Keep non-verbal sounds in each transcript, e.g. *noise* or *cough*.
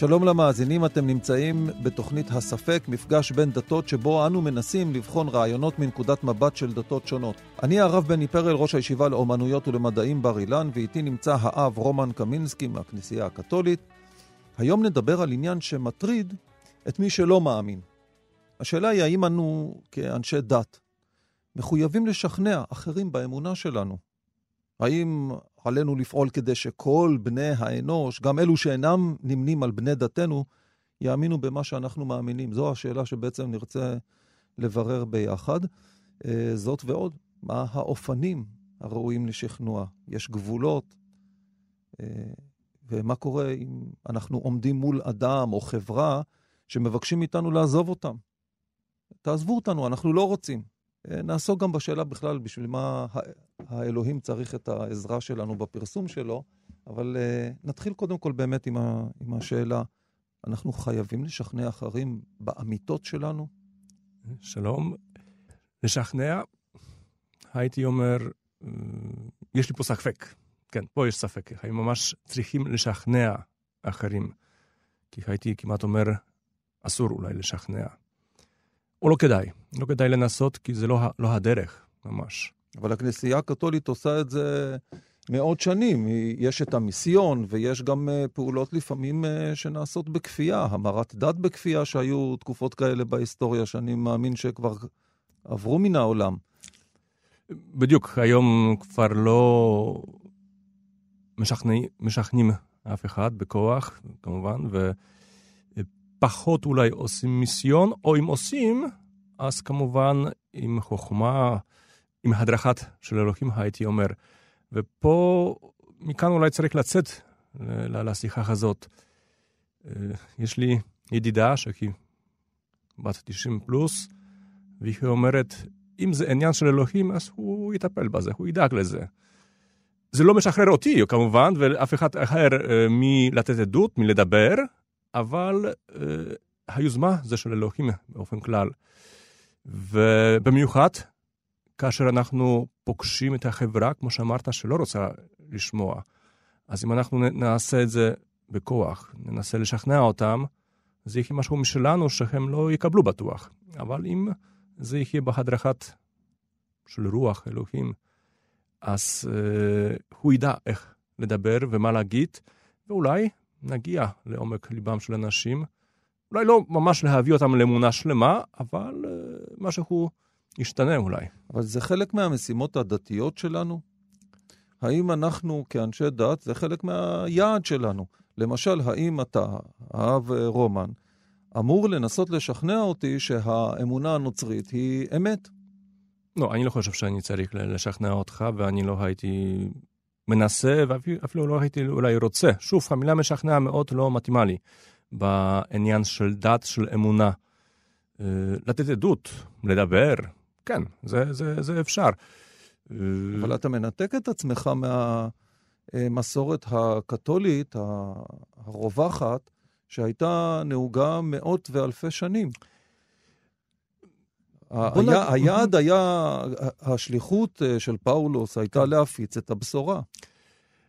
שלום למאזינים, אתם נמצאים בתוכנית הספק, מפגש בין דתות, שבו אנו מנסים לבחון רעיונות מנקודת מבט של דתות שונות. אני הרב בני פרל, ראש הישיבה לאומנויות ולמדעים בר אילן, ואיתי נמצא האב רומן קמינסקי מהכנסייה הקתולית. היום נדבר על עניין שמטריד את מי שלא מאמין. השאלה היא האם אנו, כאנשי דת, מחויבים לשכנע אחרים באמונה שלנו. האם עלינו לפעול כדי שכל בני האנוש, גם אלו שאינם נמנים על בני דתנו, יאמינו במה שאנחנו מאמינים? זו השאלה שבעצם נרצה לברר ביחד. אה, זאת ועוד, מה האופנים הראויים לשכנוע? יש גבולות? אה, ומה קורה אם אנחנו עומדים מול אדם או חברה שמבקשים מאיתנו לעזוב אותם? תעזבו אותנו, אנחנו לא רוצים. אה, נעסוק גם בשאלה בכלל בשביל מה האלוהים צריך את העזרה שלנו בפרסום שלו, אבל uh, נתחיל קודם כל באמת עם, ה, עם השאלה, אנחנו חייבים לשכנע אחרים באמיתות שלנו? שלום. לשכנע, הייתי אומר, אה, יש לי פה ספק. כן, פה יש ספק. האם ממש צריכים לשכנע אחרים? כי הייתי כמעט אומר, אסור אולי לשכנע. או לא כדאי. לא כדאי לנסות, כי זה לא, לא הדרך, ממש. אבל הכנסייה הקתולית עושה את זה מאות שנים. יש את המיסיון, ויש גם אה, פעולות לפעמים אה, שנעשות בכפייה, המרת דת בכפייה, שהיו תקופות כאלה בהיסטוריה, שאני מאמין שכבר עברו מן העולם. בדיוק, היום כבר לא משכנעים, משכנעים אף אחד בכוח, כמובן, ופחות אולי עושים מיסיון, או אם עושים, אז כמובן עם חוכמה, עם הדרכת של אלוהים, הייתי אומר. ופה, מכאן אולי צריך לצאת לשיחה הזאת. אה, יש לי ידידה שהיא בת 90 פלוס, והיא אומרת, אם זה עניין של אלוהים, אז הוא יטפל בזה, הוא ידאג לזה. זה לא משחרר אותי, כמובן, ואף אחד אחר אה, מלתת עדות, מלדבר, אבל אה, היוזמה זה של אלוהים באופן כלל. ובמיוחד כאשר אנחנו פוגשים את החברה, כמו שאמרת, שלא רוצה לשמוע. אז אם אנחנו נעשה את זה בכוח, ננסה לשכנע אותם, זה יהיה משהו משלנו שהם לא יקבלו בטוח. אבל אם זה יהיה בהדרכת של רוח אלוהים, אז uh, הוא ידע איך לדבר ומה להגיד, ואולי נגיע לעומק ליבם של אנשים. אולי לא ממש להביא אותם לאמונה שלמה, אבל uh, משהו ישתנה אולי. אבל זה חלק מהמשימות הדתיות שלנו? האם אנחנו כאנשי דת, זה חלק מהיעד שלנו? למשל, האם אתה, האב רומן, אמור לנסות לשכנע אותי שהאמונה הנוצרית היא אמת? לא, אני לא חושב שאני צריך לשכנע אותך, ואני לא הייתי מנסה, ואפילו לא הייתי אולי רוצה. שוב, המילה משכנע מאוד לא מתאימה לי בעניין של דת, של אמונה. אה, לתת עדות, לדבר, כן, זה, זה, זה אפשר. אבל אתה מנתק את עצמך מהמסורת הקתולית הרווחת, שהייתה נהוגה מאות ואלפי שנים. היה, היעד *laughs* היה, השליחות אה, של פאולוס הייתה להפיץ את הבשורה.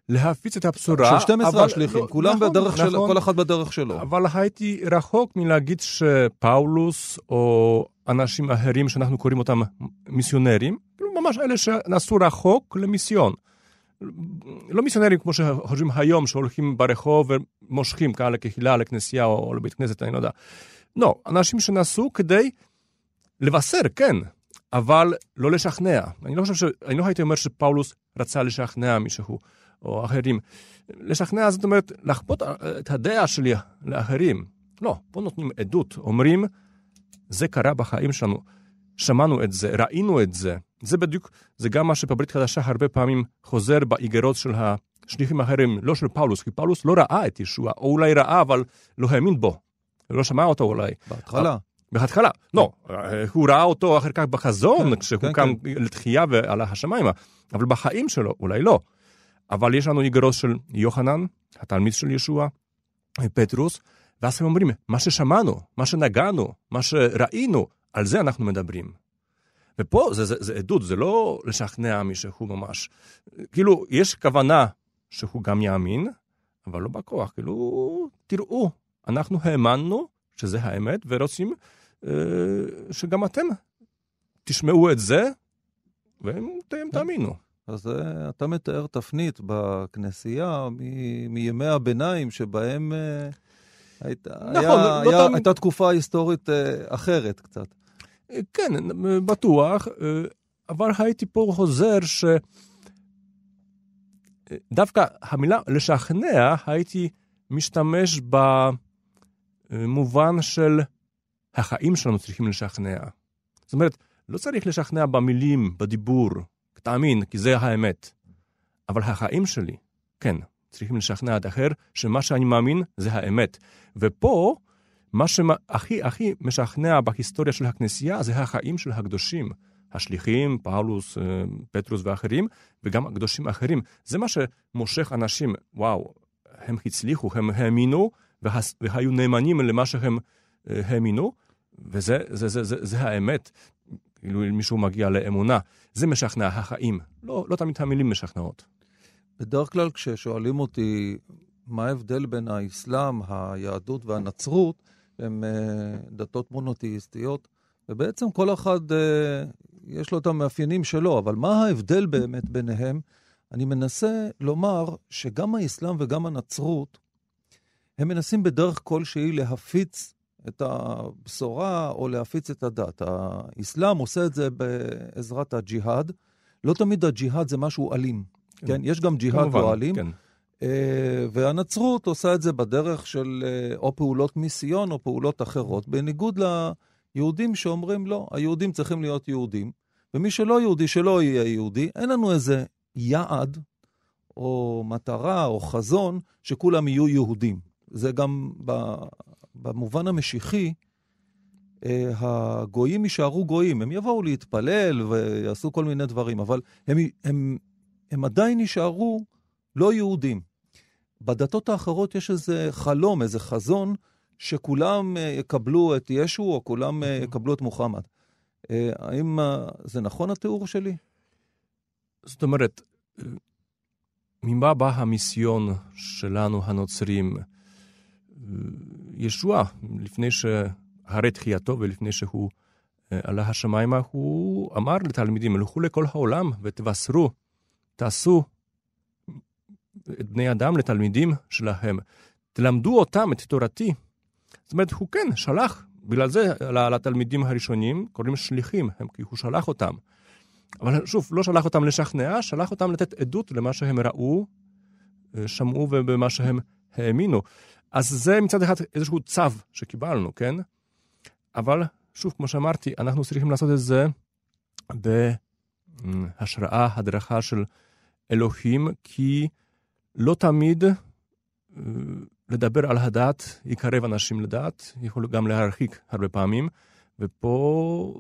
להפיץ את הבשורה. של 12 השליחים, לא, כולם נכון, בדרך נכון, שלו, כל אחד בדרך שלו. אבל הייתי רחוק מלהגיד שפאולוס או אנשים אחרים שאנחנו קוראים אותם מיסיונרים, כאילו ממש אלה שנסעו רחוק למיסיון. לא מיסיונרים כמו שחושבים היום, שהולכים ברחוב ומושכים קהל לקהילה, לכנסייה או לבית כנסת, אני לא יודע. לא, אנשים שנסעו כדי לבשר, כן, אבל לא לשכנע. אני לא חושב ש... אני לא הייתי אומר שפאולוס רצה לשכנע מישהו. או אחרים. לשכנע זאת אומרת לכפות את הדעה שלי לאחרים. לא, פה נותנים עדות, אומרים, זה קרה בחיים שלנו, שמענו את זה, ראינו את זה. זה בדיוק, זה גם מה שבברית חדשה הרבה פעמים חוזר באיגרות של השליחים האחרים, לא של פאולוס, כי פאולוס לא ראה את ישוע, או אולי ראה, אבל לא האמין בו. לא שמע אותו אולי. בהתחלה. בהתחלה, לא, הוא ראה אותו אחר כך בחזון, כן, כשהוא כן, קם לתחייה ועלה השמיימה, אבל בחיים שלו אולי לא. אבל יש לנו איגרות של יוחנן, התלמיד של ישוע, פטרוס, ואז הם אומרים, מה ששמענו, מה שנגענו, מה שראינו, על זה אנחנו מדברים. ופה זה, זה, זה עדות, זה לא לשכנע מישהו ממש. כאילו, יש כוונה שהוא גם יאמין, אבל לא בכוח. כאילו, תראו, אנחנו האמנו שזה האמת, ורוצים אה, שגם אתם תשמעו את זה, ואתם תאמינו. אז uh, אתה מתאר תפנית בכנסייה מ- מימי הביניים, שבהם uh, היית, נכון, היה, לא היה, תמיד- הייתה תקופה היסטורית uh, אחרת קצת. כן, בטוח, אה, אבל הייתי פה חוזר ש... דווקא המילה לשכנע, הייתי משתמש במובן של החיים שלנו צריכים לשכנע. זאת אומרת, לא צריך לשכנע במילים, בדיבור, תאמין, כי זה האמת. אבל החיים שלי, כן, צריכים לשכנע את האחר שמה שאני מאמין זה האמת. ופה, מה שהכי הכי משכנע בהיסטוריה של הכנסייה זה החיים של הקדושים. השליחים, פאולוס, אה, פטרוס ואחרים, וגם הקדושים האחרים. זה מה שמושך אנשים, וואו, הם הצליחו, הם האמינו, והס- והיו נאמנים למה שהם אה, האמינו, וזה זה, זה, זה, זה האמת. כאילו מישהו מגיע לאמונה, זה משכנע החיים. לא, לא תמיד המילים משכנעות. בדרך כלל כששואלים אותי מה ההבדל בין האסלאם, היהדות והנצרות, הן uh, דתות מונותאיסטיות, ובעצם כל אחד uh, יש לו את המאפיינים שלו, אבל מה ההבדל באמת ביניהם? אני מנסה לומר שגם האסלאם וגם הנצרות, הם מנסים בדרך כלשהי להפיץ את הבשורה או להפיץ את הדת. האסלאם עושה את זה בעזרת הג'יהאד. לא תמיד הג'יהאד זה משהו אלים. כן, כן יש גם ג'יהאד כמובן, לא אלים. כן. אה, והנצרות עושה את זה בדרך של אה, או פעולות מיסיון או פעולות אחרות, בניגוד ליהודים שאומרים לא, היהודים צריכים להיות יהודים, ומי שלא יהודי, שלא יהיה יהודי. אין לנו איזה יעד או מטרה או חזון שכולם יהיו יהודים. זה גם במובן המשיחי, אה, הגויים יישארו גויים, הם יבואו להתפלל ויעשו כל מיני דברים, אבל הם, הם, הם עדיין יישארו לא יהודים. בדתות האחרות יש איזה חלום, איזה חזון, שכולם אה, יקבלו את ישו או כולם אה, יקבלו את מוחמד. האם זה נכון התיאור שלי? זאת אומרת, ממה בא המיסיון שלנו, הנוצרים? ישוע, לפני ש... אחרי תחייתו ולפני שהוא עלה השמיימה, הוא אמר לתלמידים, לכו לכל העולם ותבשרו, תעשו את בני אדם לתלמידים שלהם, תלמדו אותם את תורתי. זאת אומרת, הוא כן שלח, בגלל זה לתלמידים הראשונים קוראים שליחים, הם, כי הוא שלח אותם. אבל שוב, לא שלח אותם לשכנע, שלח אותם לתת עדות למה שהם ראו, שמעו ובמה שהם האמינו. אז זה מצד אחד איזשהו צו שקיבלנו, כן? אבל שוב, כמו שאמרתי, אנחנו צריכים לעשות את זה בהשראה, הדרכה של אלוהים, כי לא תמיד לדבר על הדת יקרב אנשים לדת, יכול גם להרחיק הרבה פעמים, ופה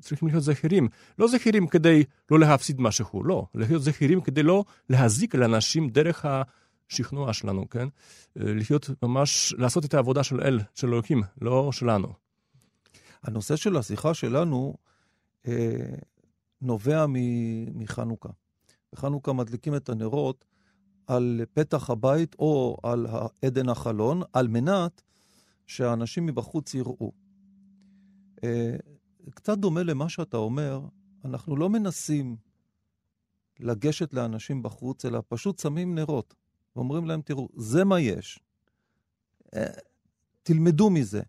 צריכים להיות זכירים. לא זכירים כדי לא להפסיד משהו, לא. להיות זכירים כדי לא להזיק לאנשים דרך השכנוע שלנו, כן? להיות ממש, לעשות את העבודה של אל, של אלוהים, לא שלנו. הנושא של השיחה שלנו אה, נובע מחנוכה. בחנוכה מדליקים את הנרות על פתח הבית או על עדן החלון, על מנת שהאנשים מבחוץ יראו. אה, קצת דומה למה שאתה אומר, אנחנו לא מנסים לגשת לאנשים בחוץ, אלא פשוט שמים נרות ואומרים להם, תראו, זה מה יש. אה, תלמדו מזה.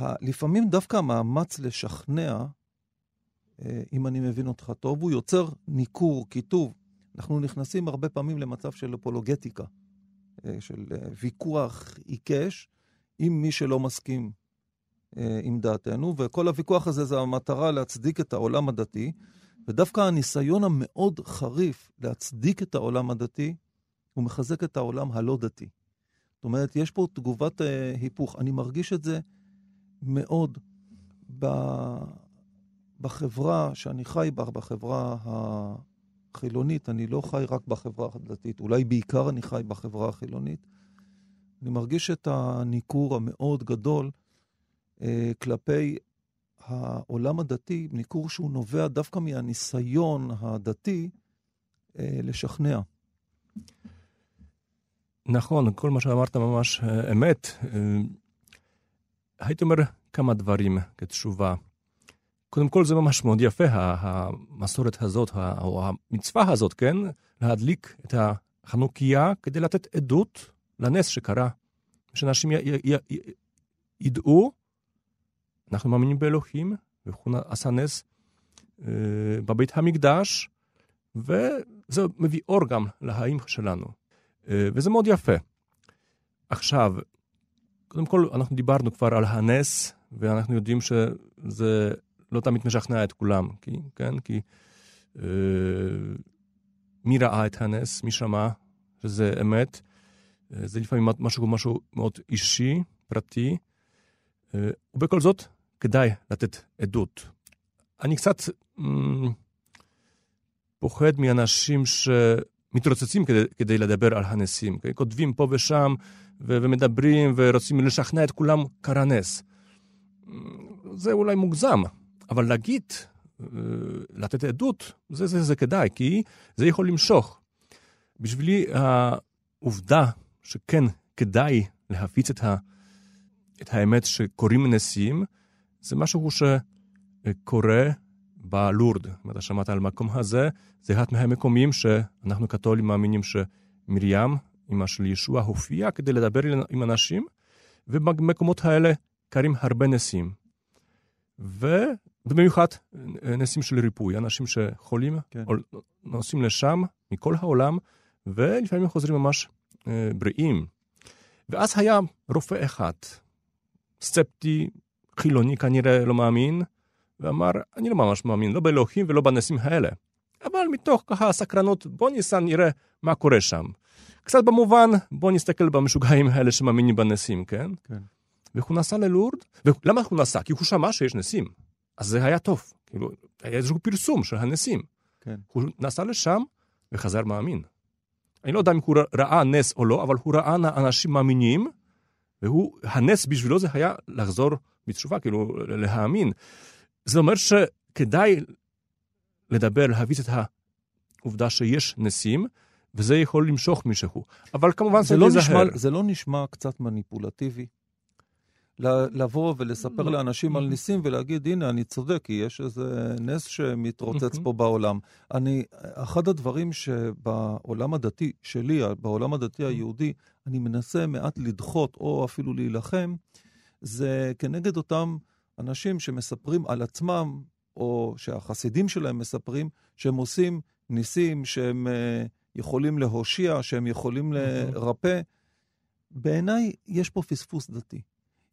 לפעמים דווקא המאמץ לשכנע, אם אני מבין אותך טוב, הוא יוצר ניכור, קיטוב. אנחנו נכנסים הרבה פעמים למצב של אפולוגטיקה, של ויכוח עיקש עם מי שלא מסכים עם דעתנו, וכל הוויכוח הזה זה המטרה להצדיק את העולם הדתי, ודווקא הניסיון המאוד חריף להצדיק את העולם הדתי, הוא מחזק את העולם הלא דתי. זאת אומרת, יש פה תגובת היפוך. אני מרגיש את זה מאוד ב... בחברה שאני חי בה, בחברה החילונית, אני לא חי רק בחברה הדתית, אולי בעיקר אני חי בחברה החילונית, אני מרגיש את הניכור המאוד גדול אה, כלפי העולם הדתי, ניכור שהוא נובע דווקא מהניסיון הדתי אה, לשכנע. נכון, כל מה שאמרת ממש אה, אמת. אה, הייתי אומר כמה דברים כתשובה. קודם כל זה ממש מאוד יפה, המסורת הזאת, או המצווה הזאת, כן? להדליק את החנוכיה כדי לתת עדות לנס שקרה. שאנשים ידעו, אנחנו מאמינים באלוהים, והוא עשה נס אה, בבית המקדש, וזה מביא אור גם לחיים שלנו. אה, וזה מאוד יפה. עכשיו, קודם כל, אנחנו דיברנו כבר על הנס, ואנחנו יודעים שזה לא תמיד משכנע את כולם, כי, כן? כי אה, מי ראה את הנס? מי שמע שזה אמת? אה, זה לפעמים משהו, משהו מאוד אישי, פרטי, אה, ובכל זאת כדאי לתת עדות. אני קצת mm, פוחד מאנשים שמתרוצצים כדי, כדי לדבר על הנסים, כן? כותבים פה ושם ו- ומדברים ורוצים לשכנע את כולם קרה נס. Mm, זה אולי מוגזם, אבל להגיד, אה, לתת עדות, זה, זה, זה כדאי, כי זה יכול למשוך. בשבילי העובדה שכן כדאי להפיץ את, ה, את האמת שקוראים נשיאים, זה משהו שקורה בלורד. אתה שמעת על המקום הזה, זה אחד מהמקומים שאנחנו קתולים מאמינים שמרים, אמא של ישוע, הופיעה כדי לדבר עם אנשים, ובמקומות האלה קרים הרבה נשיאים. ובמיוחד נשיאים של ריפוי, אנשים שחולים, כן. נוסעים לשם מכל העולם, ולפעמים חוזרים ממש אה, בריאים. ואז היה רופא אחד, סצפטי, חילוני כנראה לא מאמין, ואמר, אני לא ממש מאמין, לא באלוהים ולא בנסים האלה. אבל מתוך ככה הסקרנות, בוא ניסע נראה מה קורה שם. קצת במובן, בוא נסתכל במשוגעים האלה שמאמינים בנסים, כן? כן. והוא נסע ללורד, ולמה הוא נסע? כי הוא שמע שיש נסים. אז זה היה טוב, כאילו, היה איזשהו פרסום של הנסים. כן. הוא נסע לשם וחזר מאמין. אני לא יודע אם הוא ראה נס או לא, אבל הוא ראה אנשים מאמינים, והנס בשבילו זה היה לחזור בתשובה, כאילו להאמין. זה אומר שכדאי לדבר, להביס את העובדה שיש נסים, וזה יכול למשוך מישהו. אבל כמובן זה לא, נשמע, זה לא נשמע קצת מניפולטיבי? לבוא ולספר. לאנשים על. ניסים ולהגיד, הנה, אני צודק, כי יש איזה נס שמתרוצץ mm-hmm. פה בעולם. אני, אחד הדברים שבעולם הדתי שלי, בעולם הדתי היהודי, אני מנסה מעט לדחות או אפילו להילחם, זה כנגד אותם אנשים שמספרים על עצמם, או שהחסידים שלהם מספרים, שהם עושים ניסים, שהם uh, יכולים להושיע, שהם יכולים לרפא. בעיניי יש פה פספוס דתי.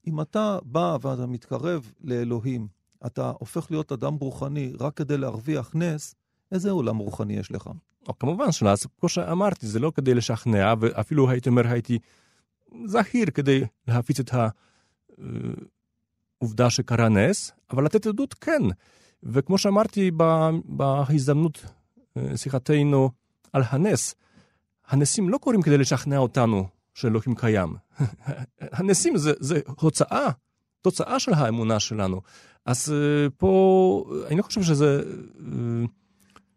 אם אתה בא ואתה מתקרב לאלוהים, אתה הופך להיות אדם רוחני רק כדי להרוויח נס, איזה עולם רוחני יש לך? או, כמובן שלא, אז כמו שאמרתי, זה לא כדי לשכנע, ואפילו הייתי אומר, הייתי זהיר כדי להפיץ את העובדה שקרה נס, אבל לתת עדות כן. וכמו שאמרתי בהזדמנות אה, שיחתנו על הנס, הנסים לא קורים כדי לשכנע אותנו שאלוהים קיים. *laughs* הנסים זה, זה הוצאה, תוצאה של האמונה שלנו. אז uh, פה, אני לא חושב שזה... Uh...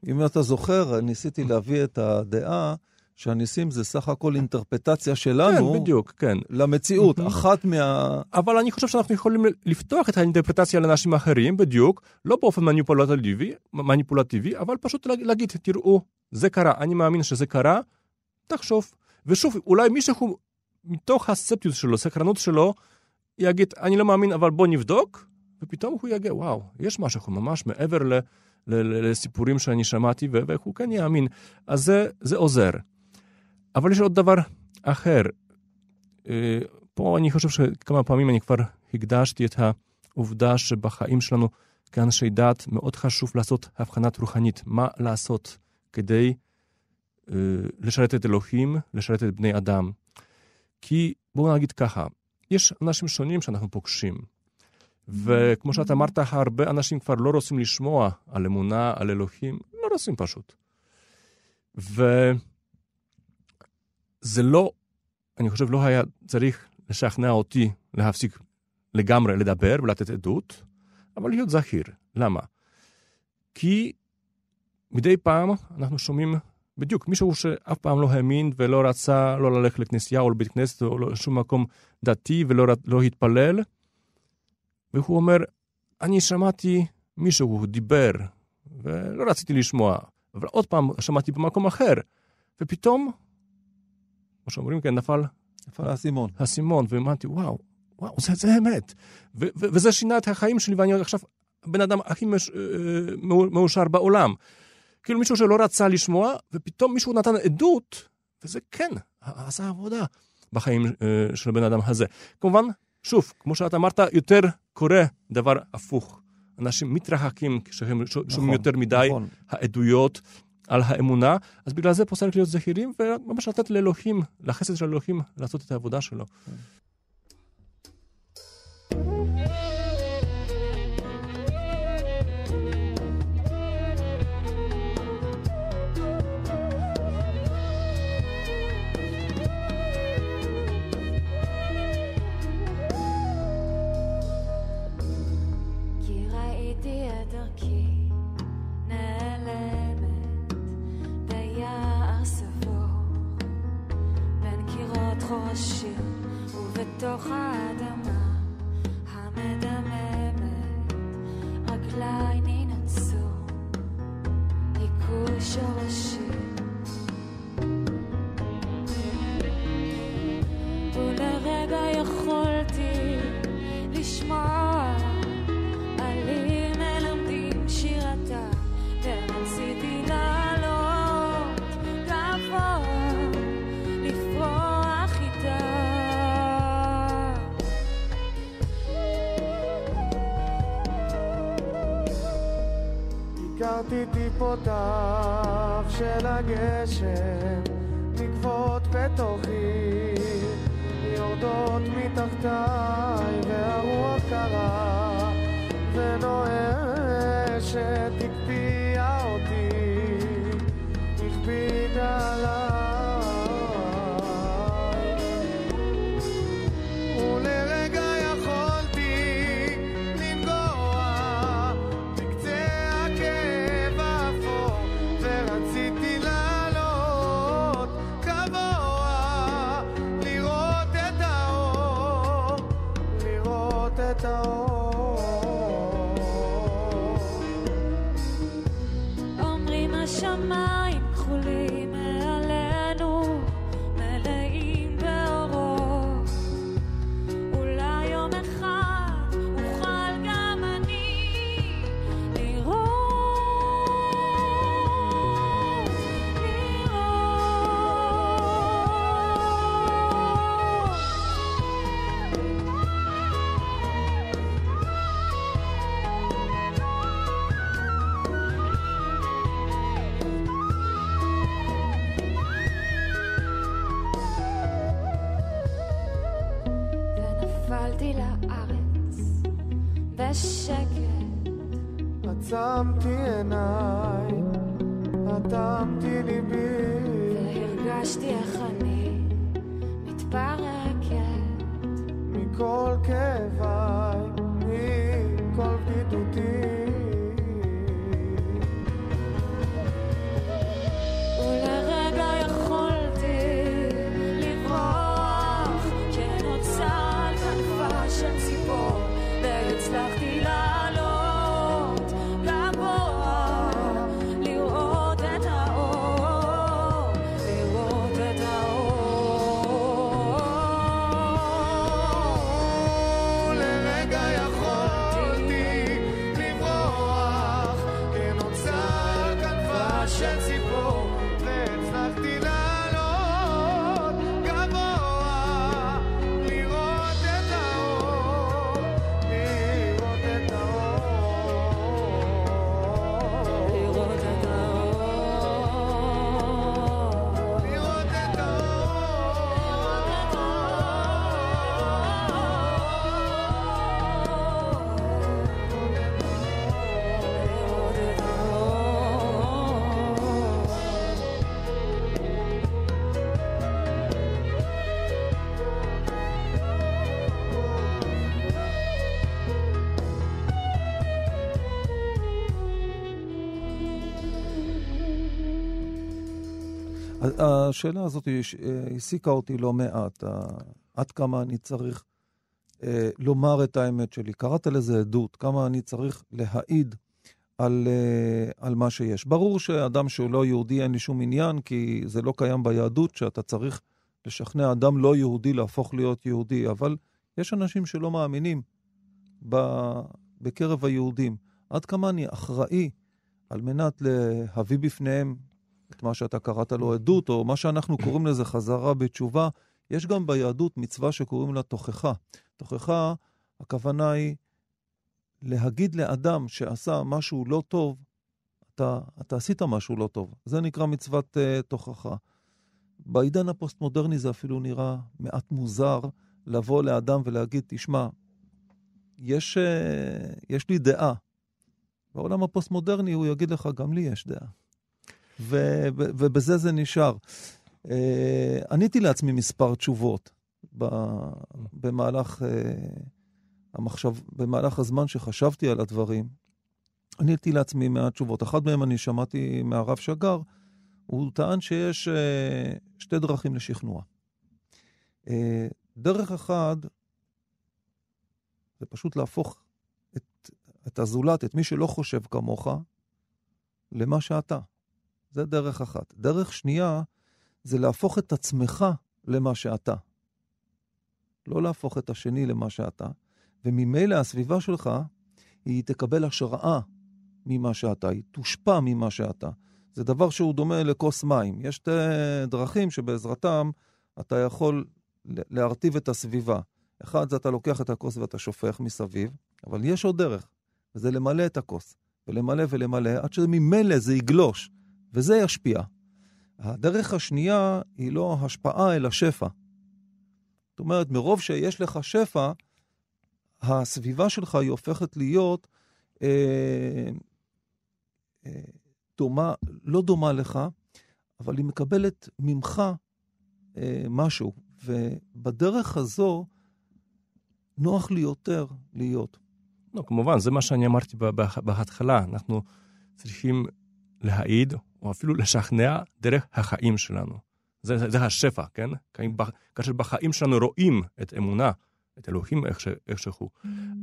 אם אתה זוכר, ניסיתי להביא את הדעה שהניסים זה סך הכל אינטרפטציה שלנו. כן, בדיוק, כן. למציאות, mm-hmm. אחת מה... אבל אני חושב שאנחנו יכולים לפתוח את האינטרפטציה לאנשים אחרים, בדיוק, לא באופן מניפולטיבי, מניפולטיבי, אבל פשוט להגיד, תראו, זה קרה, אני מאמין שזה קרה, תחשוב. ושוב, אולי מישהו מתוך הספטיות שלו, סקרנות שלו, יגיד, אני לא מאמין, אבל בוא נבדוק, ופתאום הוא יגיד, וואו, יש משהו ממש מעבר ל, ל, לסיפורים שאני שמעתי, והוא כן יאמין. אז זה, זה עוזר. אבל יש עוד דבר אחר. אה, פה אני חושב שכמה פעמים אני כבר הקדשתי את העובדה שבחיים שלנו כאנשי דת מאוד חשוב לעשות הבחנת רוחנית. מה לעשות כדי לשרת את אלוהים, לשרת את בני אדם. כי בואו נגיד ככה, יש אנשים שונים שאנחנו פוגשים, וכמו שאתה אמרת, הרבה אנשים כבר לא רוצים לשמוע על אמונה, על אלוהים, לא רוצים פשוט. וזה לא, אני חושב, לא היה צריך לשכנע אותי להפסיק לגמרי לדבר ולתת עדות, אבל להיות זהיר. למה? כי מדי פעם אנחנו שומעים בדיוק מישהו שאף פעם לא האמין ולא רצה לא ללכת לכנסייה או לבית כנסת או לשום מקום דתי ולא לא התפלל, והוא אומר, אני שמעתי מישהו דיבר ולא רציתי לשמוע, אבל עוד פעם שמעתי במקום אחר, ופתאום, כמו שאומרים כן, נפל נפל האסימון. האסימון, ואמרתי, וואו, וואו, זה, זה אמת. ו- ו- וזה שינה את החיים שלי, ואני עכשיו הבן אדם הכי מש- אה, מאושר בעולם. כאילו מישהו שלא רצה לשמוע, ופתאום מישהו נתן עדות, וזה כן, עשה עבודה בחיים אה, של הבן אדם הזה. כמובן, שוב, כמו שאת אמרת, יותר קורה דבר הפוך. אנשים מתרחקים כשהם שומעים נכון, יותר מדי נכון. העדויות על האמונה, אז בגלל זה פה צריך להיות זהירים, וממש לתת לאלוהים, לחסד של אלוהים, לעשות את העבודה שלו. 不休息。הכרתי טיפותיו של הגשם נגבות בתוכי יורדות מתחתיי והרוח קרה ונואשת השאלה הזאת אה, העסיקה אותי לא מעט, עד כמה אני צריך אה, לומר את האמת שלי. קראת לזה עדות, כמה אני צריך להעיד על, אה, על מה שיש. ברור שאדם שהוא לא יהודי אין לי שום עניין, כי זה לא קיים ביהדות, שאתה צריך לשכנע אדם לא יהודי להפוך להיות יהודי, אבל יש אנשים שלא מאמינים בקרב היהודים. עד כמה אני אחראי על מנת להביא בפניהם את מה שאתה קראת לו עדות, או מה שאנחנו קוראים לזה חזרה בתשובה. יש גם ביהדות מצווה שקוראים לה תוכחה. תוכחה, הכוונה היא להגיד לאדם שעשה משהו לא טוב, אתה, אתה עשית משהו לא טוב. זה נקרא מצוות uh, תוכחה. בעידן הפוסט-מודרני זה אפילו נראה מעט מוזר לבוא לאדם ולהגיד, תשמע, יש, uh, יש לי דעה. בעולם הפוסט-מודרני הוא יגיד לך, גם לי יש דעה. ו- ובזה זה נשאר. Uh, עניתי לעצמי מספר תשובות ב- במהלך, uh, המחשב, במהלך הזמן שחשבתי על הדברים. עניתי לעצמי מעט תשובות. אחת מהן אני שמעתי מהרב שגר, הוא טען שיש uh, שתי דרכים לשכנוע. Uh, דרך אחד זה פשוט להפוך את, את הזולת, את מי שלא חושב כמוך, למה שאתה. זה דרך אחת. דרך שנייה זה להפוך את עצמך למה שאתה. לא להפוך את השני למה שאתה, וממילא הסביבה שלך, היא תקבל השראה ממה שאתה, היא תושפע ממה שאתה. זה דבר שהוא דומה לכוס מים. יש שתי דרכים שבעזרתם אתה יכול להרטיב את הסביבה. אחד, זה אתה לוקח את הכוס ואתה שופך מסביב, אבל יש עוד דרך, וזה למלא את הכוס, ולמלא ולמלא, עד שממילא זה יגלוש, וזה ישפיע. הדרך השנייה היא לא השפעה, אלא שפע. זאת אומרת, מרוב שיש לך שפע, הסביבה שלך היא הופכת להיות אה, אה, דומה, לא דומה לך, אבל היא מקבלת ממך אה, משהו. ובדרך הזו נוח לי יותר להיות. לא, כמובן, זה מה שאני אמרתי בהתחלה. אנחנו צריכים להעיד, או אפילו לשכנע, דרך החיים שלנו. זה, זה השפע, כן? כאשר בחיים שלנו רואים את אמונה, את אלוהים איך ש- איכשהו,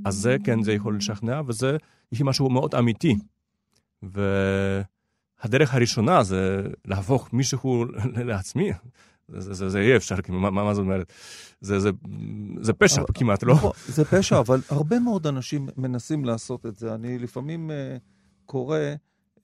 אז זה, כן, זה יכול לשכנע, וזה יש משהו מאוד אמיתי. והדרך הראשונה זה להפוך מישהו לעצמי. זה, זה, זה, זה יהיה אפשר, כאילו, מה, מה מה זאת אומרת? זה, זה, זה פשע אבל- כמעט, לא? נכון, זה פשע, אבל הרבה מאוד אנשים מנסים לעשות את זה. אני לפעמים uh, קורא uh,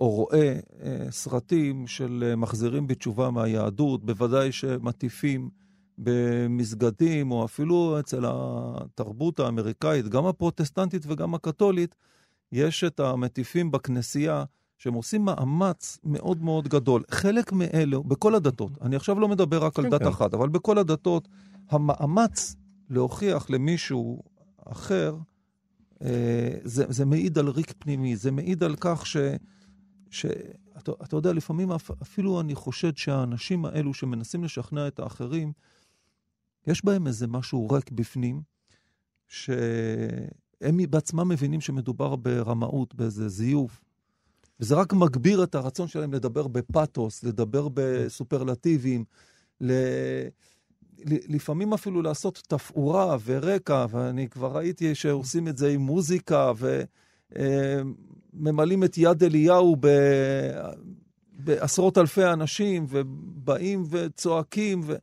או רואה uh, סרטים של uh, מחזירים בתשובה מהיהדות, בוודאי שמטיפים במסגדים, או אפילו אצל התרבות האמריקאית, גם הפרוטסטנטית וגם הקתולית, יש את המטיפים בכנסייה. שהם עושים מאמץ מאוד מאוד גדול. חלק מאלו, בכל הדתות, אני עכשיו לא מדבר רק על כן, דת כן. אחת, אבל בכל הדתות, המאמץ להוכיח למישהו אחר, אה, זה, זה מעיד על ריק פנימי, זה מעיד על כך ש... ש אתה, אתה יודע, לפעמים אפ, אפילו אני חושד שהאנשים האלו שמנסים לשכנע את האחרים, יש בהם איזה משהו ריק בפנים, שהם בעצמם מבינים שמדובר ברמאות, באיזה זיוף. וזה רק מגביר את הרצון שלהם לדבר בפתוס, לדבר בסופרלטיבים, ל... לפעמים אפילו לעשות תפאורה ורקע, ואני כבר ראיתי שעושים את זה עם מוזיקה, וממלאים את יד אליהו ב... בעשרות אלפי אנשים, ובאים וצועקים, ו...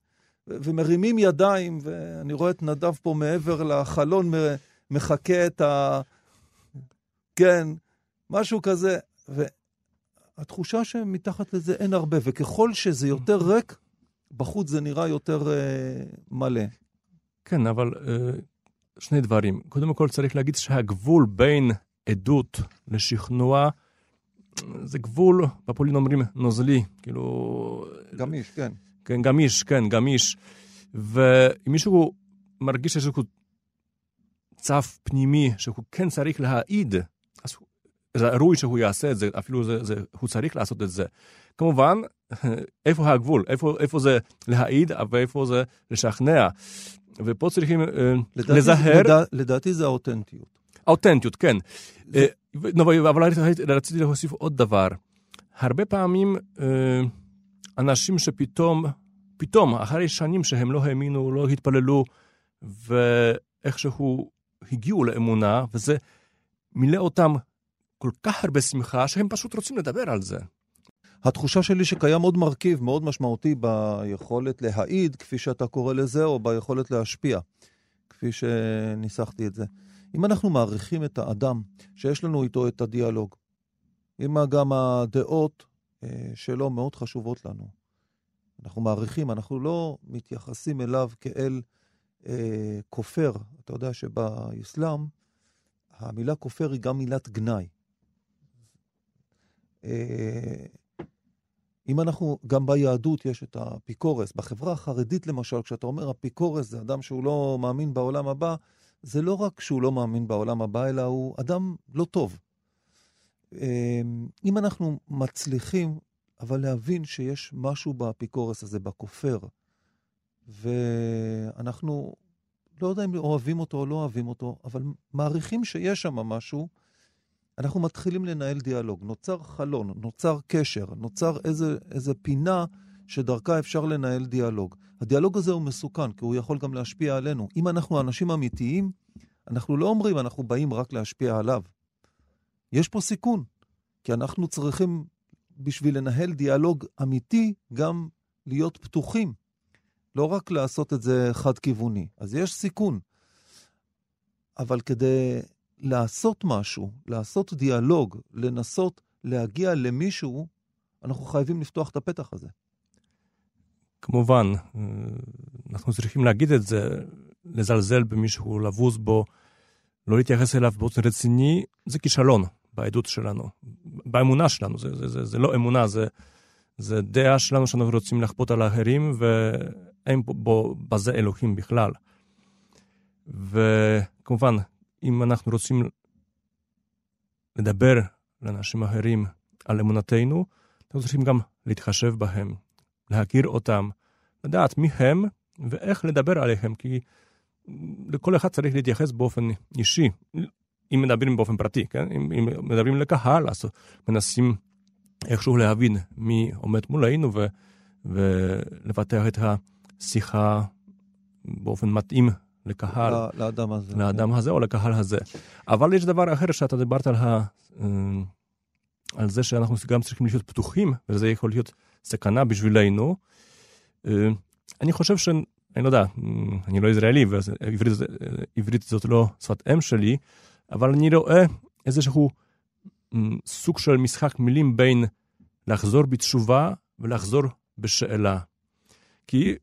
ומרימים ידיים, ואני רואה את נדב פה מעבר לחלון, מ- מחקה את ה... כן, משהו כזה. והתחושה שמתחת לזה אין הרבה, וככל שזה יותר ריק, בחוץ זה נראה יותר אה, מלא. כן, אבל אה, שני דברים. קודם כל צריך להגיד שהגבול בין עדות לשכנוע, זה גבול, בפולין אומרים נוזלי, כאילו... גמיש, כן. כן, גמיש, כן, גמיש. ואם מישהו מרגיש איזשהו צו פנימי שהוא כן צריך להעיד, אז הוא- ראוי שהוא יעשה את זה, אפילו זה, זה, הוא צריך לעשות את זה. כמובן, *laughs* איפה הגבול? איפה, איפה זה להעיד ואיפה זה לשכנע? ופה צריכים אה, לדעתי, לזהר, לדע, לדעתי זה האותנטיות. אותנטיות, כן. אה, אבל רציתי רציתי להוסיף עוד דבר. הרבה פעמים אה, אנשים שפתאום, פתאום, אחרי שנים שהם לא האמינו, לא התפללו, ואיכשהו הגיעו לאמונה, וזה מילא אותם כל כך הרבה שמחה, שהם פשוט רוצים לדבר על זה. התחושה שלי שקיים עוד מרכיב מאוד משמעותי ביכולת להעיד, כפי שאתה קורא לזה, או ביכולת להשפיע, כפי שניסחתי את זה. אם אנחנו מעריכים את האדם, שיש לנו איתו את הדיאלוג, אם גם הדעות אה, שלו מאוד חשובות לנו, אנחנו מעריכים, אנחנו לא מתייחסים אליו כאל אה, כופר. אתה יודע שבאסלאם המילה כופר היא גם מילת גנאי. אה, אם אנחנו, גם ביהדות יש את האפיקורס. בחברה החרדית למשל, כשאתה אומר אפיקורס זה אדם שהוא לא מאמין בעולם הבא, זה לא רק שהוא לא מאמין בעולם הבא, אלא הוא אדם לא טוב. אמ, אם אנחנו מצליחים, אבל להבין שיש משהו באפיקורס הזה, בכופר, ואנחנו לא יודע אם אוהבים אותו או לא אוהבים אותו, אבל מעריכים שיש שם משהו, אנחנו מתחילים לנהל דיאלוג. נוצר חלון, נוצר קשר, נוצר איזה, איזה פינה שדרכה אפשר לנהל דיאלוג. הדיאלוג הזה הוא מסוכן, כי הוא יכול גם להשפיע עלינו. אם אנחנו אנשים אמיתיים, אנחנו לא אומרים אנחנו באים רק להשפיע עליו. יש פה סיכון, כי אנחנו צריכים, בשביל לנהל דיאלוג אמיתי, גם להיות פתוחים. לא רק לעשות את זה חד-כיווני. אז יש סיכון. אבל כדי לעשות משהו, לעשות דיאלוג, לנסות להגיע למישהו, אנחנו חייבים לפתוח את הפתח הזה. כמובן, אנחנו צריכים להגיד את זה, לזלזל במישהו, לבוז בו, לא להתייחס אליו באופן רציני, זה כישלון בעדות שלנו, באמונה שלנו. זה, זה, זה, זה לא אמונה, זה, זה דעה שלנו שאנחנו רוצים לכפות על האחרים, ואין בו, בזה אלוהים בכלל. וכמובן, אם אנחנו רוצים לדבר לאנשים אחרים על אמונתנו, אנחנו צריכים גם להתחשב בהם, להכיר אותם, לדעת מי הם ואיך לדבר עליהם, כי לכל אחד צריך להתייחס באופן אישי, אם מדברים באופן פרטי, כן? אם, אם מדברים לקהל, אז מנסים איכשהו להבין מי עומד מולנו ו, ולפתח את השיחה באופן מתאים לקהל. לאדם הזה. לאדם הזה או לקהל הזה. אבל יש דבר אחר שאתה דיברת על, ה, אה, על זה שאנחנו גם צריכים להיות פתוחים, וזה יכול להיות סכנה בשבילנו. אה, אני חושב ש... אני לא יודע, אני לא ישראלי, ועברית זאת לא שפת אם שלי, אבל אני רואה איזשהו סוג של משחק מילים בין לחזור בתשובה ולחזור בשאלה. כי,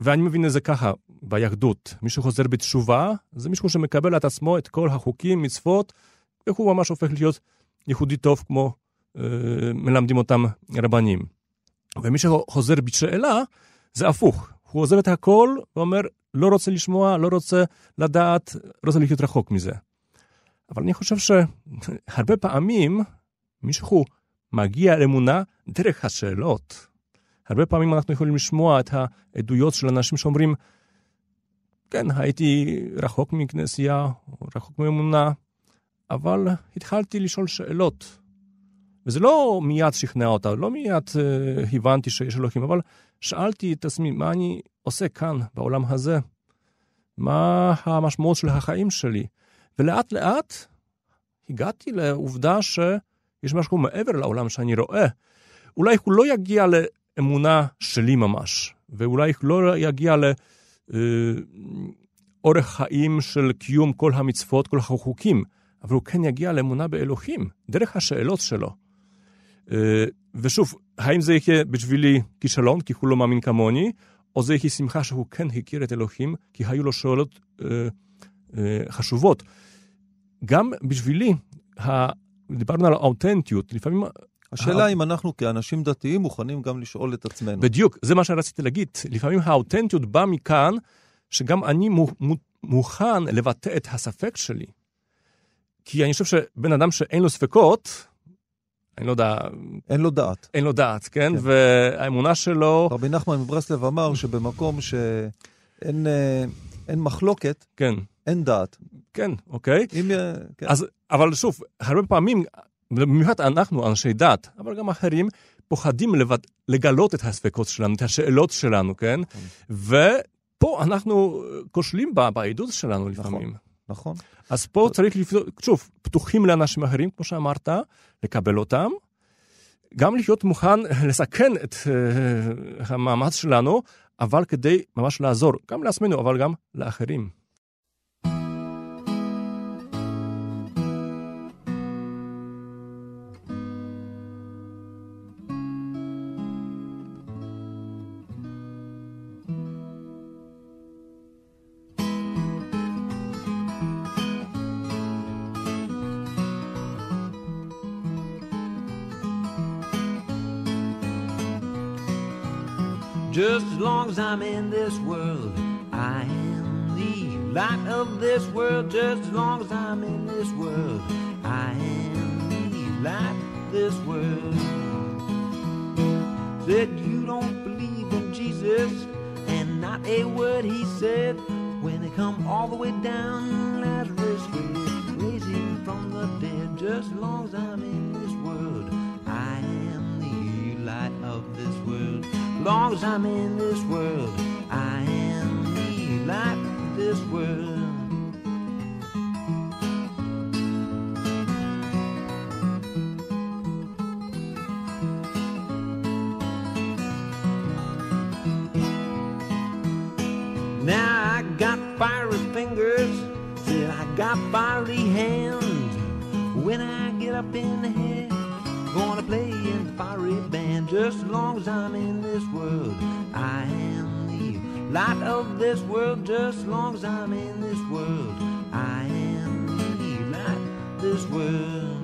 ואני מבין את זה ככה, ביהדות, מי שחוזר בתשובה, זה מישהו שמקבל את עצמו את כל החוקים, מצוות, והוא ממש הופך להיות יהודי טוב כמו אה, מלמדים אותם רבנים. ומי שחוזר בשאלה, זה הפוך. הוא עוזב את הכל ואומר, לא רוצה לשמוע, לא רוצה לדעת, רוצה להיות רחוק מזה. אבל אני חושב שהרבה פעמים מישהו מגיע לאמונה דרך השאלות. הרבה פעמים אנחנו יכולים לשמוע את העדויות של אנשים שאומרים, כן, הייתי רחוק מכנסייה, רחוק מאמונה, אבל התחלתי לשאול שאלות. וזה לא מיד שכנע אותה, לא מיד uh, הבנתי שיש אלוהים, אבל שאלתי את עצמי, מה אני עושה כאן, בעולם הזה? מה המשמעות של החיים שלי? ולאט לאט הגעתי לעובדה שיש משהו מעבר לעולם שאני רואה. אולי הוא לא יגיע לאמונה שלי ממש, ואולי הוא לא יגיע לאורך אה, חיים של קיום כל המצוות, כל החוקים, אבל הוא כן יגיע לאמונה באלוהים, דרך השאלות שלו. אה, ושוב, האם זה יהיה בשבילי כישלון, כי הוא לא מאמין כמוני, או זה יהיה שמחה שהוא כן הכיר את אלוהים, כי היו לו שאלות אה, אה, חשובות. גם בשבילי, ה... דיברנו על האותנטיות, לפעמים... השאלה ה... אם אנחנו כאנשים דתיים מוכנים גם לשאול את עצמנו. בדיוק, זה מה שרציתי להגיד. לפעמים האותנטיות באה מכאן, שגם אני מוכן לבטא את הספק שלי. כי אני חושב שבן אדם שאין לו ספקות, אני לא יודע... אין לו דעת. אין לו דעת, כן? כן. והאמונה שלו... רבי נחמן מברסלב אמר שבמקום שאין אה, אין מחלוקת, כן. אין דעת. כן, אוקיי. אם... כן. אז, אבל שוב, הרבה פעמים במיוחד אנחנו, אנשי דת, אבל גם אחרים, פוחדים לבד, לגלות את הספקות שלנו, את השאלות שלנו, כן? ופה אנחנו כושלים בעדות שלנו לפעמים. נכון. אז פה צריך לפתור, שוב, פתוחים לאנשים אחרים, כמו שאמרת, לקבל אותם. גם להיות מוכן לסכן את uh, המאמץ שלנו, אבל כדי ממש לעזור, גם לעצמנו, אבל גם לאחרים. As I'm in this world, I am the light of this world. Just as long as I'm in this world, I am the light of this world. Said you don't believe in Jesus, and not a word he said. When they come all the way down, Lazarus him from the dead. Just as long as I'm in this world, I am the light of this world. Long as I'm in this world, I am light of this world. Now I got fiery fingers, said I got fiery hands. When I get up in the head, gonna play in the fiery. Just as long as I'm in this world, I am the light of this world. Just as long as I'm in this world, I am the light of this world.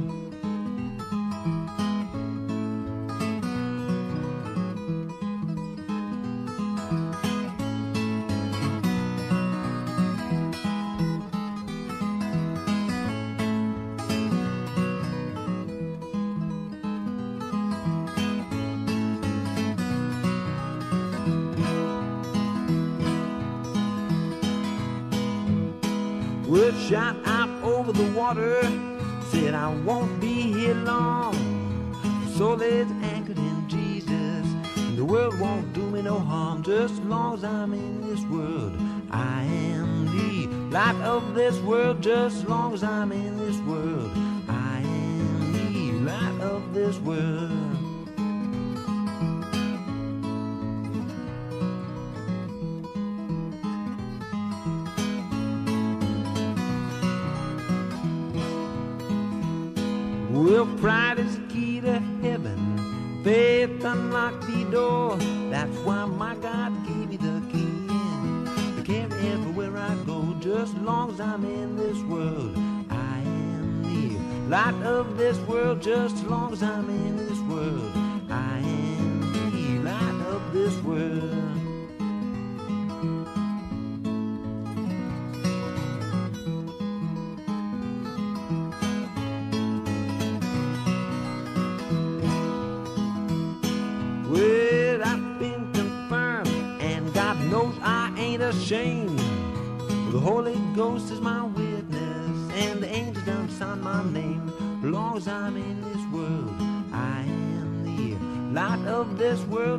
This world. Just as long as I'm in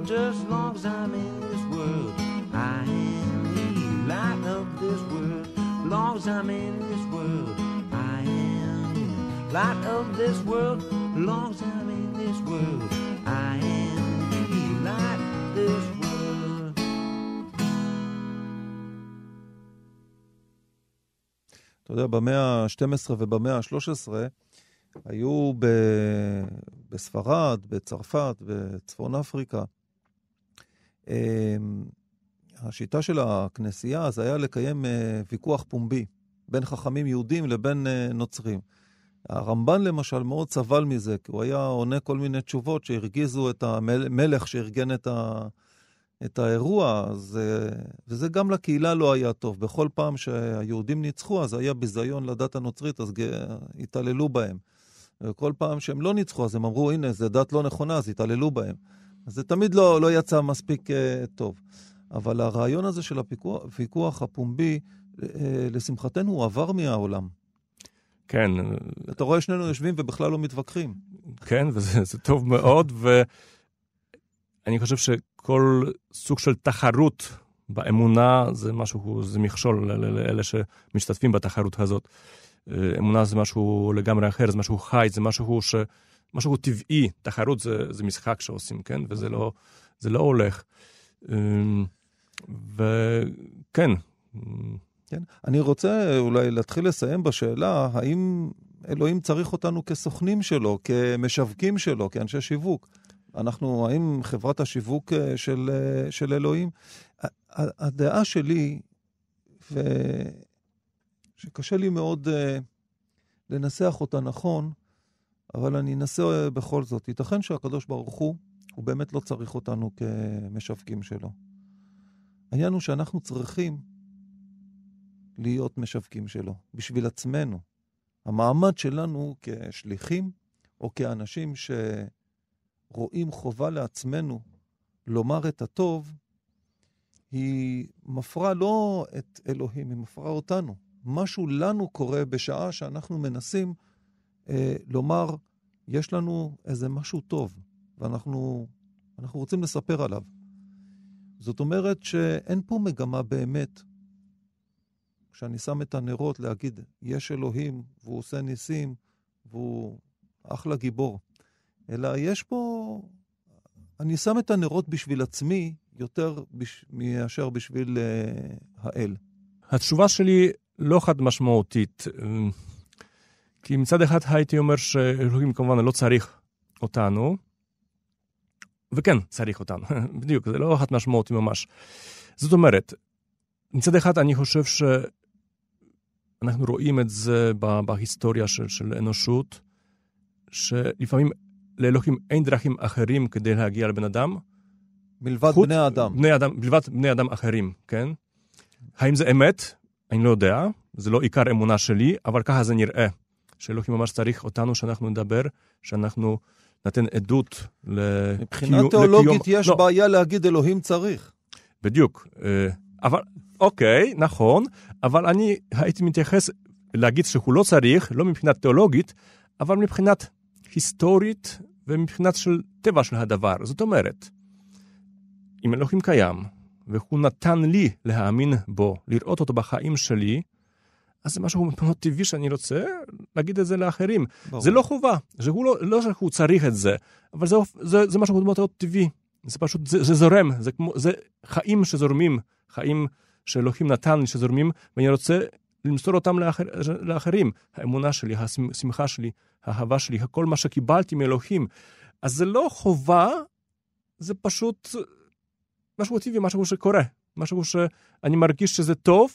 Just as long as I'm in this world, I am the light of this world. As long as I'm in this world, I am the light of this world. As long as I'm in this world, I am the light of this world. אתה יודע, במאה ה-12 ובמאה ה-13 היו ב... בספרד, בצרפת, בצפון אפריקה. אמ, השיטה של הכנסייה אז היה לקיים אה, ויכוח פומבי בין חכמים יהודים לבין אה, נוצרים. הרמב"ן למשל מאוד סבל מזה, כי הוא היה עונה כל מיני תשובות שהרגיזו את המלך שארגן את, ה... את האירוע, אז, אה, וזה גם לקהילה לא היה טוב. בכל פעם שהיהודים ניצחו, אז היה ביזיון לדת הנוצרית, אז התעללו בהם. וכל פעם שהם לא ניצחו, אז הם אמרו, הנה, זו דת לא נכונה, אז התעללו בהם. זה תמיד לא, לא יצא מספיק uh, טוב. אבל הרעיון הזה של הוויכוח הפומבי, uh, לשמחתנו, הוא עבר מהעולם. כן, אתה רואה שנינו יושבים ובכלל לא מתווכחים. כן, וזה זה טוב מאוד, ואני חושב שכל סוג של תחרות באמונה זה משהו, זה מכשול לאלה שמשתתפים בתחרות הזאת. אה, אמונה זה משהו לגמרי אחר, זה משהו חי, זה משהו ש... משהו טבעי, תחרות זה, זה משחק שעושים, כן? וזה לא, זה לא הולך. אמ, וכן, כן? אני רוצה אולי להתחיל לסיים בשאלה, האם אלוהים צריך אותנו כסוכנים שלו, כמשווקים שלו, כאנשי שיווק? אנחנו, האם חברת השיווק אה, של, אה, של אלוהים? הדעה שלי, ושקשה לי מאוד אה, לנסח אותה נכון, אבל אני אנסה אה, בכל זאת. ייתכן שהקדוש ברוך הוא, הוא באמת לא צריך אותנו כמשווקים שלו. העניין הוא שאנחנו צריכים להיות משווקים שלו, בשביל עצמנו. המעמד שלנו כשליחים, או כאנשים שרואים חובה לעצמנו לומר את הטוב, היא מפרה לא את אלוהים, היא מפרה אותנו. משהו לנו קורה בשעה שאנחנו מנסים אה, לומר, יש לנו איזה משהו טוב, ואנחנו אנחנו רוצים לספר עליו. זאת אומרת שאין פה מגמה באמת כשאני שם את הנרות להגיד, יש אלוהים, והוא עושה ניסים, והוא אחלה גיבור. אלא יש פה... אני שם את הנרות בשביל עצמי יותר בש... מאשר בשביל uh, האל. התשובה שלי לא חד משמעותית. כי מצד אחד הייתי אומר שאלוהים כמובן לא צריך אותנו, וכן, צריך אותנו, *laughs* בדיוק, זה לא חד משמעותי ממש. זאת אומרת, מצד אחד אני חושב שאנחנו רואים את זה בהיסטוריה של, של אנושות, שלפעמים לאלוהים אין דרכים אחרים כדי להגיע לבן אדם. מלבד חוץ- בני האדם. בני אדם, מלבד בני אדם אחרים, כן? האם זה אמת? אני לא יודע, זה לא עיקר אמונה שלי, אבל ככה זה נראה. שאלוהים ממש צריך אותנו, שאנחנו נדבר, שאנחנו ניתן עדות לקיום... מבחינה תיאולוגית לקיום- יש לא, בעיה להגיד אלוהים צריך. בדיוק. אה, אבל, אוקיי, נכון, אבל אני הייתי מתייחס להגיד שהוא לא צריך, לא מבחינת תיאולוגית, אבל מבחינת היסטורית ומבחינת של טבע של הדבר. זאת אומרת, אם אלוהים קיים, והוא נתן לי להאמין בו, לראות אותו בחיים שלי, אז זה משהו מאוד טבעי שאני רוצה להגיד את זה לאחרים. ברור. זה לא חובה, זה הוא לא, לא שהוא צריך את זה, אבל זה, זה, זה משהו מאוד טבעי. זה פשוט, זה, זה זורם, זה כמו, זה חיים שזורמים, חיים שאלוהים נתן לי שזורמים, ואני רוצה למסור אותם לאחר, לאחרים. האמונה שלי, השמחה שלי, האהבה שלי, כל מה שקיבלתי מאלוהים. אז זה לא חובה, זה פשוט משהו טבעי, משהו שקורה. משהו שאני מרגיש שזה טוב,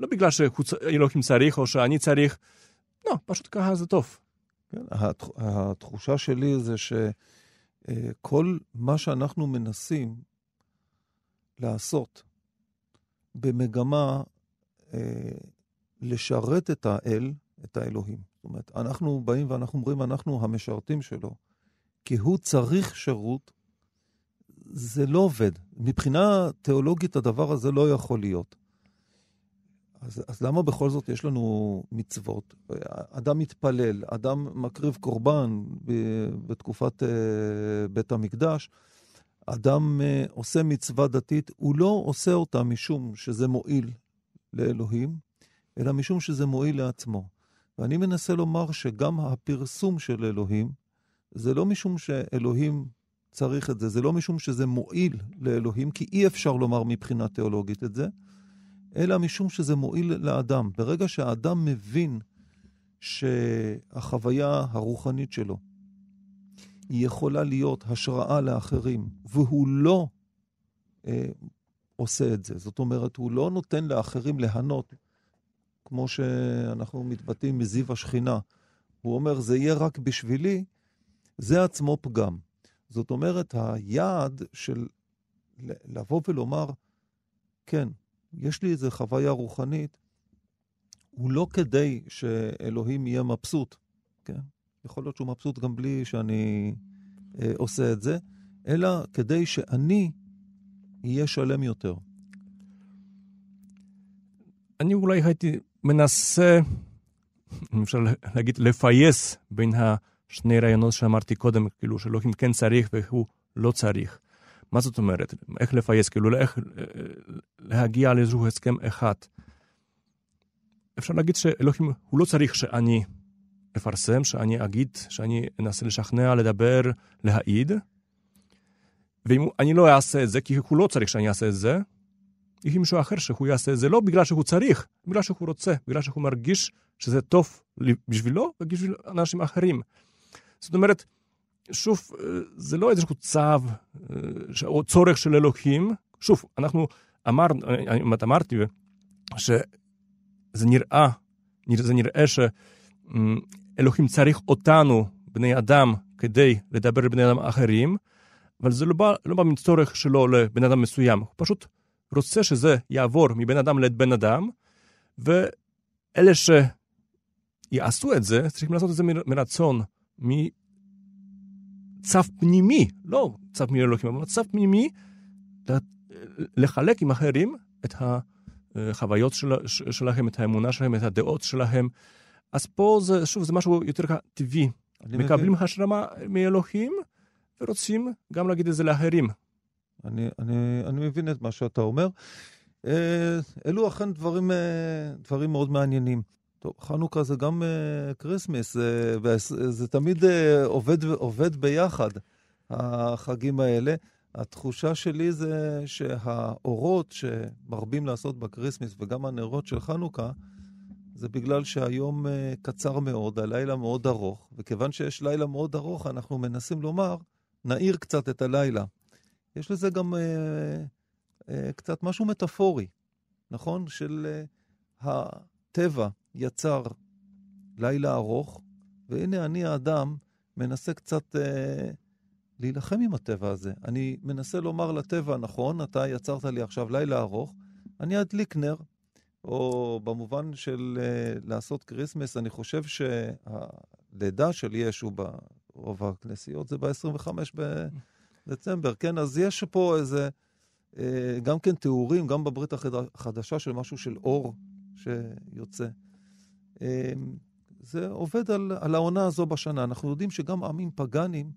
לא בגלל שאלוהים צריך או שאני צריך, לא, פשוט ככה זה טוב. כן, התח- התחושה שלי זה שכל מה שאנחנו מנסים לעשות במגמה אה, לשרת את האל, את האלוהים. זאת אומרת, אנחנו באים ואנחנו אומרים, אנחנו המשרתים שלו, כי הוא צריך שירות, זה לא עובד. מבחינה תיאולוגית הדבר הזה לא יכול להיות. אז, אז למה בכל זאת יש לנו מצוות? אדם מתפלל, אדם מקריב קורבן ב- בתקופת uh, בית המקדש, אדם uh, עושה מצווה דתית, הוא לא עושה אותה משום שזה מועיל לאלוהים, אלא משום שזה מועיל לעצמו. ואני מנסה לומר שגם הפרסום של אלוהים, זה לא משום שאלוהים צריך את זה, זה לא משום שזה מועיל לאלוהים, כי אי אפשר לומר מבחינה תיאולוגית את זה, אלא משום שזה מועיל לאדם. ברגע שהאדם מבין שהחוויה הרוחנית שלו היא יכולה להיות השראה לאחרים, והוא לא אה, עושה את זה. זאת אומרת, הוא לא נותן לאחרים ליהנות, כמו שאנחנו מתבטאים מזיו השכינה. הוא אומר, זה יהיה רק בשבילי, זה עצמו פגם. זאת אומרת, היעד של לבוא ולומר, כן, יש לי איזו חוויה רוחנית, הוא לא כדי שאלוהים יהיה מבסוט, כן? יכול להיות שהוא מבסוט גם בלי שאני אה, עושה את זה, אלא כדי שאני אהיה שלם יותר. אני אולי הייתי מנסה אם אפשר להגיד, לפייס בין השני רעיונות שאמרתי קודם, כאילו שאלוהים כן צריך והוא לא צריך. מה זאת אומרת? איך לפייס? כאילו, איך אה, להגיע לאיזשהו הסכם אחד. אפשר להגיד שאלוהים, הוא לא צריך שאני אפרסם, שאני אגיד, שאני אנסה לשכנע, לדבר, להעיד. ואם אני לא אעשה את זה, כי הוא לא צריך שאני אעשה את זה, יהיה מישהו אחר שהוא יעשה את זה לא בגלל שהוא צריך, בגלל שהוא רוצה, בגלל שהוא מרגיש שזה טוב בשבילו ובשביל אנשים אחרים. זאת אומרת, שוב, זה לא איזשהו צו או צורך של אלוהים. שוב, אנחנו אמרנו, אמרתי שזה נראה, זה נראה שאלוהים צריך אותנו, בני אדם, כדי לדבר לבני אדם אחרים, אבל זה לא בא, לא בא מצורך שלו לבן אדם מסוים, הוא פשוט רוצה שזה יעבור מבן אדם לבן אדם, ואלה שיעשו את זה, צריכים לעשות את זה מרצון, מצו פנימי, לא צו מאלוהים, אבל צו פנימי, לחלק עם אחרים את החוויות של, שלהם, את האמונה שלהם, את הדעות שלהם. אז פה זה, שוב, זה משהו יותר טבעי. מקבלים השראה מאלוהים, ורוצים גם להגיד את זה לאחרים. אני, אני, אני מבין את מה שאתה אומר. אה, אלו אכן דברים, אה, דברים מאוד מעניינים. טוב, חנוכה זה גם כריסמס, זה, זה תמיד עובד, עובד ביחד, החגים האלה. התחושה שלי זה שהאורות שמרבים לעשות בקריסמס וגם הנרות של חנוכה, זה בגלל שהיום קצר מאוד, הלילה מאוד ארוך, וכיוון שיש לילה מאוד ארוך, אנחנו מנסים לומר, נאיר קצת את הלילה. יש לזה גם אה, אה, קצת משהו מטאפורי, נכון? של אה, הטבע יצר לילה ארוך, והנה אני האדם מנסה קצת אה, להילחם עם הטבע הזה. אני מנסה לומר לטבע, נכון, אתה יצרת לי עכשיו לילה ארוך, אני אדליק נר. או במובן של uh, לעשות כריסמס, אני חושב שהלידה של ישו ברוב הכנסיות זה ב-25 בדצמבר, כן? אז יש פה איזה, uh, גם כן תיאורים, גם בברית החדשה של משהו של אור שיוצא. Uh, זה עובד על, על העונה הזו בשנה. אנחנו יודעים שגם עמים פגאנים,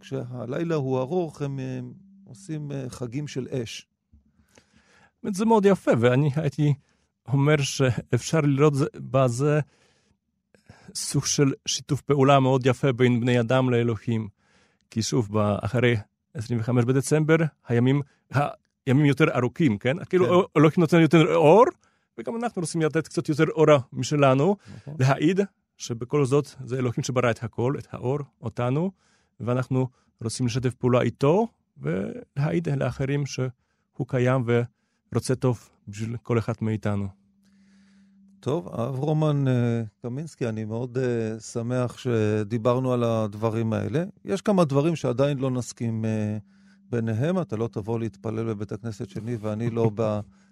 כשהלילה הוא ארוך, הם, הם עושים חגים של אש. זה מאוד יפה, ואני הייתי... אומר שאפשר לראות בזה סוג של שיתוף פעולה מאוד יפה בין בני אדם לאלוהים. כי שוב, אחרי 25 בדצמבר, הימים, הימים יותר ארוכים, כן? כאילו, כן. כאילו אלוהים נותן יותר אור, וגם אנחנו רוצים לתת קצת יותר אורה משלנו, נכון. להעיד שבכל זאת זה אלוהים שברא את הכל, את האור, אותנו, ואנחנו רוצים לשתף פעולה איתו, ולהעיד לאחרים שהוא קיים ורוצה טוב בשביל כל אחד מאיתנו. טוב, אב רומן אה, קמינסקי, אני מאוד uh, שמח שדיברנו על הדברים האלה. יש כמה דברים שעדיין לא נסכים uh, ביניהם, אתה לא תבוא להתפלל בבית הכנסת שלי ואני לא *laughs*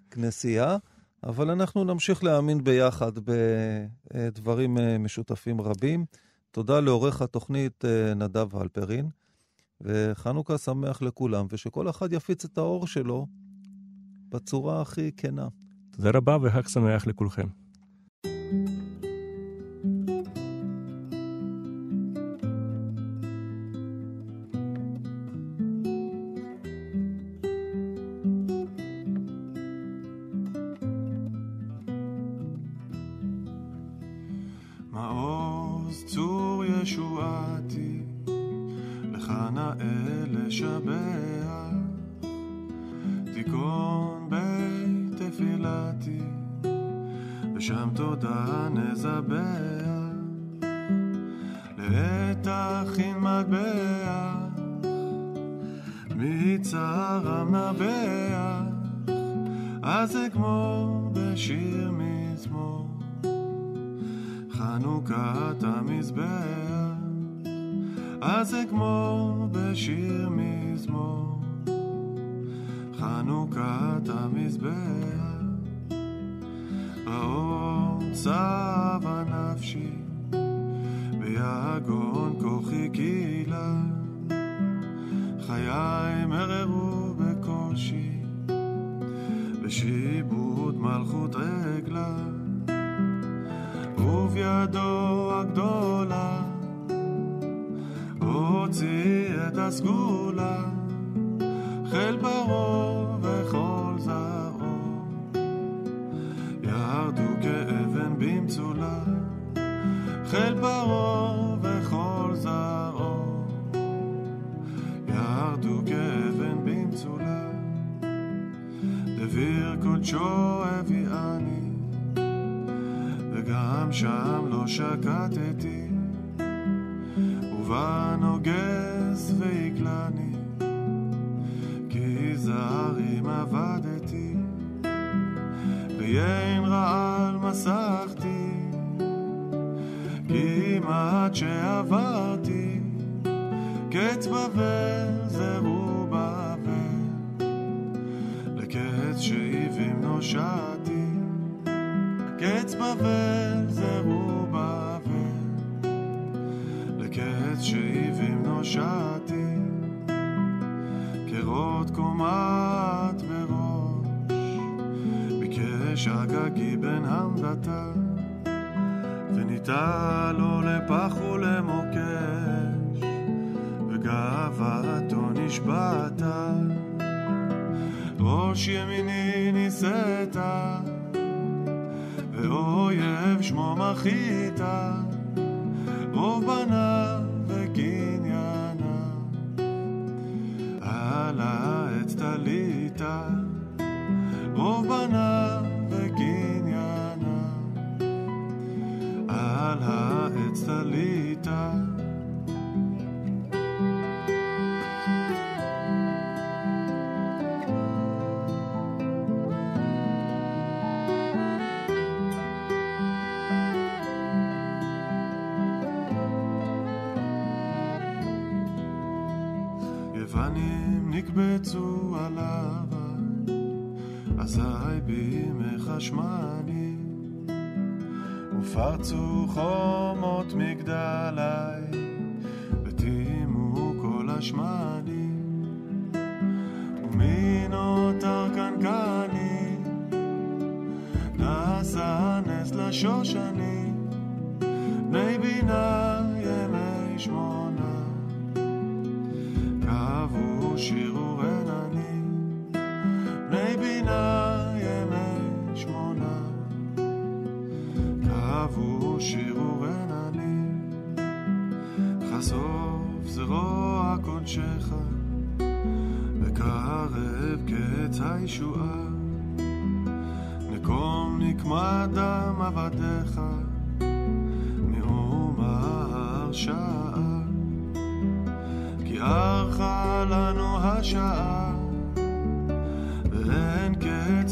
בכנסייה, אבל אנחנו נמשיך להאמין ביחד בדברים uh, משותפים רבים. תודה לעורך התוכנית uh, נדב הלפרין, וחנוכה שמח לכולם, ושכל אחד יפיץ את האור שלו בצורה הכי כנה. תודה רבה וחג שמח לכולכם. אנא אל לשבח, תיכון בית תפילתי, ושם תודה נזבח, לעת תכין מטבח, מצער המנבח, אז זה כמו בשיר מזמור, חנוכת המזבח. אז זה כמו בשיר מזמור, חנוכת המזבח, האור צב הנפשי, ביגון כוחי קהילה, חיי מררו בקושי, בשיבוד מלכות עגלה, ובידו הגדול הסגולה חיל פרעה וכל זרעו. ירדו כאבן במצולה חיל פרעה וכל זרעו. ירדו כאבן במצולה דביר קודשו הביאני וגם שם לא שקטתי. ובא כי זרים עבדתי ויין רעל מסכתי כמעט שעברתי קץ בבל זרו בבל לקץ שאיבים נושעתי קץ בבל זרו בבל לקץ שאיבים נושעתי כרות קומת בראש ביקש הגגי בן המדתה וניטה לו לפח ולמוקש וגאוותו נשבעתה. ראש ימיני נישאת ואויב שמו מחית רוב בניו Talita, Robanah. עליו, אזי בימי חשמני, ופרצו חומות מגדלי, וטימו כל השמני, ומי נותר קנקני, נעשה נס לשושני, בני בינה ימי שמונה. שירו חשוף זרוע קודשך, וקרב קץ הישועה. נקום נקמת דם עבדיך, מאום ההרשעה. כי ארכה לנו השעה, ואין קץ